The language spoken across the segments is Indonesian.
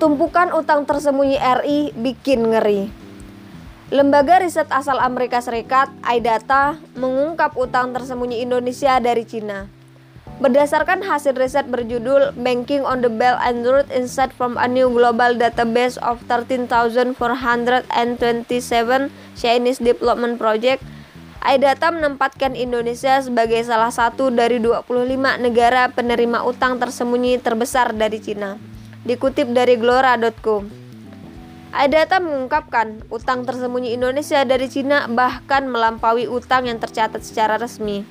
Tumpukan utang tersembunyi RI bikin ngeri. Lembaga riset asal Amerika Serikat, iData, mengungkap utang tersembunyi Indonesia dari Cina. Berdasarkan hasil riset berjudul Banking on the Belt and Road Insight from a New Global Database of 13,427 Chinese Development Project, iData menempatkan Indonesia sebagai salah satu dari 25 negara penerima utang tersembunyi terbesar dari Cina. Dikutip dari glora.co. Adata mengungkapkan utang tersembunyi Indonesia dari Cina bahkan melampaui utang yang tercatat secara resmi.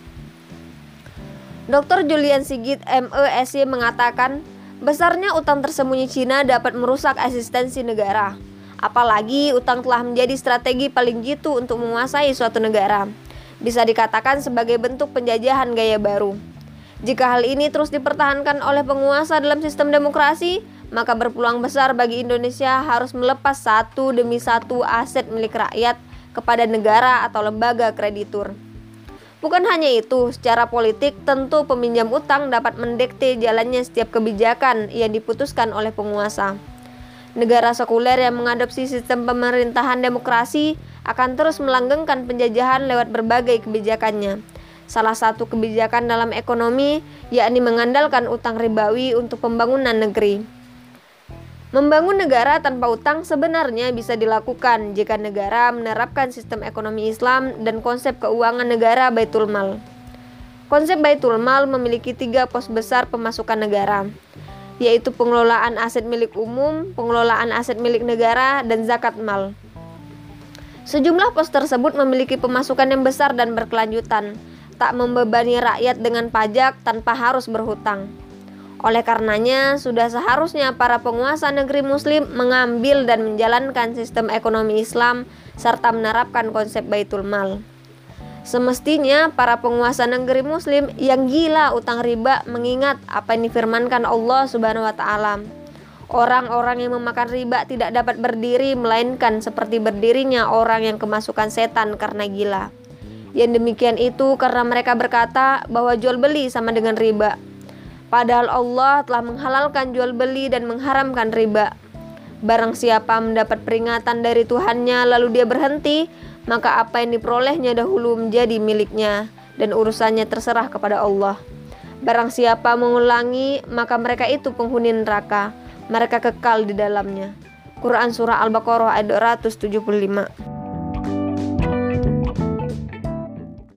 Dr. Julian Sigit MESY mengatakan, besarnya utang tersembunyi Cina dapat merusak eksistensi negara. Apalagi utang telah menjadi strategi paling jitu untuk menguasai suatu negara. Bisa dikatakan sebagai bentuk penjajahan gaya baru. Jika hal ini terus dipertahankan oleh penguasa dalam sistem demokrasi, maka berpeluang besar bagi Indonesia harus melepas satu demi satu aset milik rakyat kepada negara atau lembaga kreditur. Bukan hanya itu, secara politik tentu peminjam utang dapat mendekte jalannya setiap kebijakan yang diputuskan oleh penguasa. Negara sekuler yang mengadopsi sistem pemerintahan demokrasi akan terus melanggengkan penjajahan lewat berbagai kebijakannya. Salah satu kebijakan dalam ekonomi yakni mengandalkan utang ribawi untuk pembangunan negeri. Membangun negara tanpa utang sebenarnya bisa dilakukan jika negara menerapkan sistem ekonomi Islam dan konsep keuangan negara Baitul Mal. Konsep Baitul Mal memiliki tiga pos besar pemasukan negara, yaitu pengelolaan aset milik umum, pengelolaan aset milik negara, dan zakat mal. Sejumlah pos tersebut memiliki pemasukan yang besar dan berkelanjutan, tak membebani rakyat dengan pajak tanpa harus berhutang. Oleh karenanya, sudah seharusnya para penguasa negeri Muslim mengambil dan menjalankan sistem ekonomi Islam serta menerapkan konsep Baitul Mal. Semestinya para penguasa negeri Muslim yang gila utang riba mengingat apa yang difirmankan Allah Subhanahu wa Ta'ala. Orang-orang yang memakan riba tidak dapat berdiri, melainkan seperti berdirinya orang yang kemasukan setan karena gila. Yang demikian itu karena mereka berkata bahwa jual beli sama dengan riba. Padahal Allah telah menghalalkan jual beli dan mengharamkan riba. Barang siapa mendapat peringatan dari Tuhannya lalu dia berhenti, maka apa yang diperolehnya dahulu menjadi miliknya dan urusannya terserah kepada Allah. Barang siapa mengulangi, maka mereka itu penghuni neraka. Mereka kekal di dalamnya. Quran Surah Al-Baqarah ayat 275